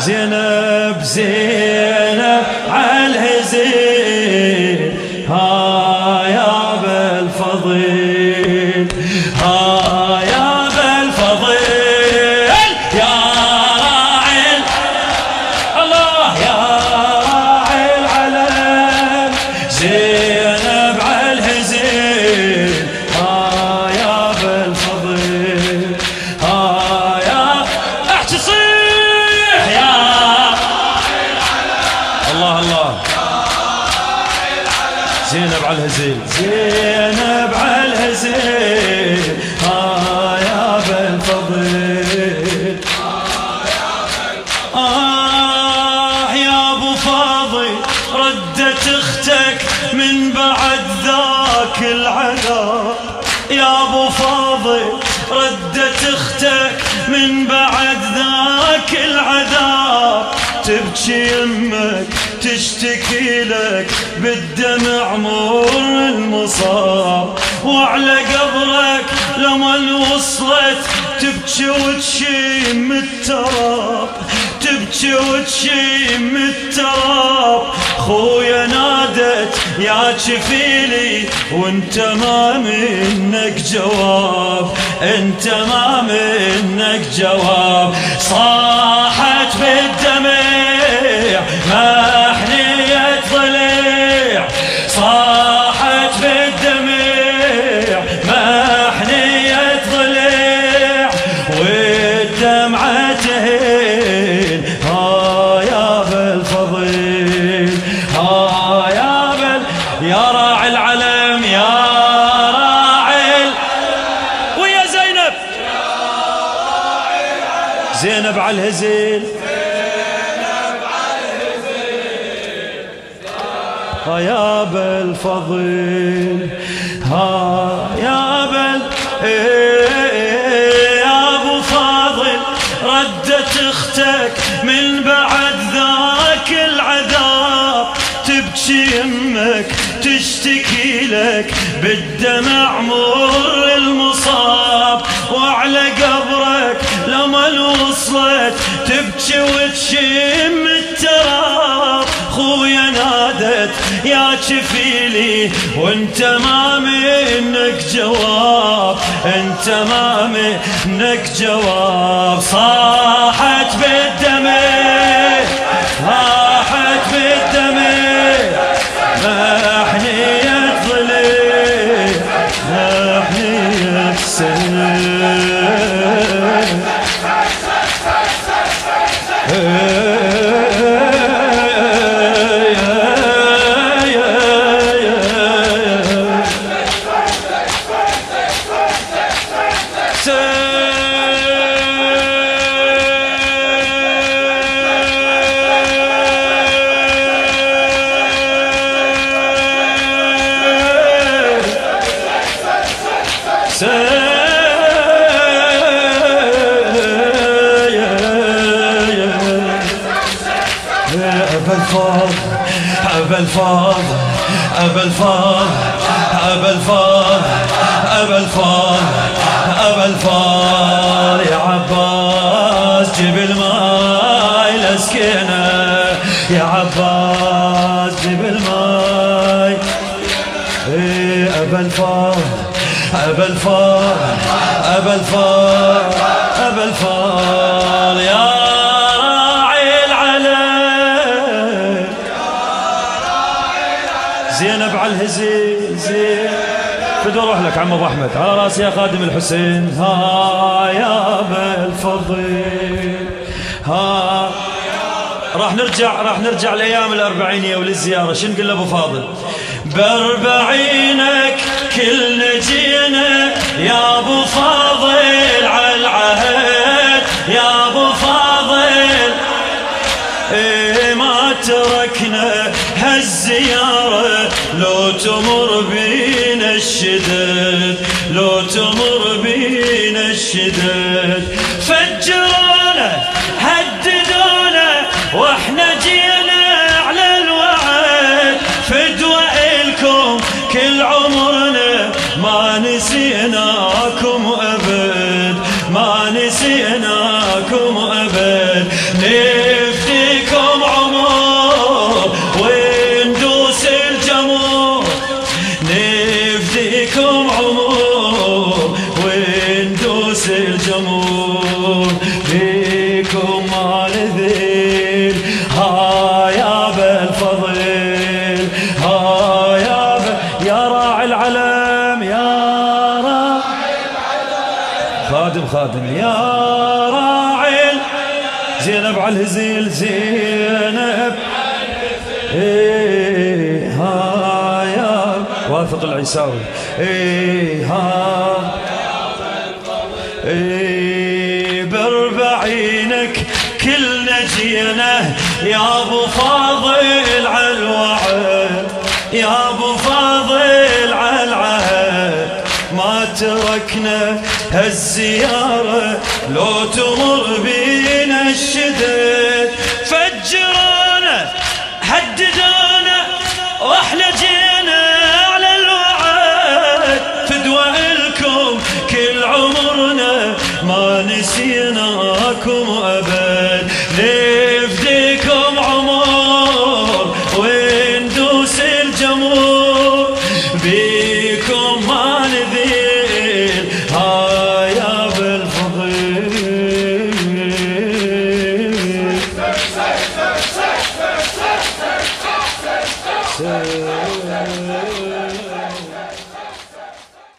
زينب زينب الهزيل. زينب على الهزيل. ها يا بالفضيل آه يا أبو فاضل ردت أختك من بعد ذاك العذاب يا أبو فاضل ردت أختك من بعد ذاك العذاب. تبكي يمك تشتكي لك بالدمع مر المصاب وعلى قبرك لما وصلت تبكي وتشيم التراب تبكي وتشيم التراب. خويا نادت يا كفيلي وانت ما منك جواب انت ما منك جواب. صاحت بالدمع محنية زينب على الهزيل. ها يا بالفضيل ها يا بل إيه يا أبو فاضل ردت أختك من بعد ذاك العذاب. تبكي يمك تشتكي لك بالدمع مر وتشم التراب خويا نادت يا كفيلي وانت ما منك جواب انت ما منك جواب. صاحت بالدمع أبا الفاضل أبا الفاضل أبا الفاضل أبا الفاضل أبا الفاضل أبا الفاضل. يا عباس جيب الماي لسكينة يا عباس جيب الماي. إيه أبا الفاضل أبا الفاضل أبا الفاضل. على الهزيل زين فدوا أروح لك عم أبو أحمد. على راسي يا خادم الحسين. ها يا بالفضيل ها راح نرجع راح نرجع لأيام الأربعينية وللزيارة. شو نقول لابو فاضل؟ بأربعينك كلنا جينا يا أبو فاضل. لو تمر بينا الشدد فجرونا هددونا وإحنا جينا على الوعد. فدوى الكم كل عمرنا ما نسي الخادم يا راعي. زينب على الهزيل زينب. إيه يا واثق العيساوي إيه ها إيه بربعينك كلنا جينا يا أبو فاضل على الوعد. يا أبو فاضل على العهد. ما تركنا هالزيارة لو تمر بينا الشدد فجرونا هددونا وإحنا جينا على الوعد. فدوى لكم كل عمرنا ما نسيناكم أبد.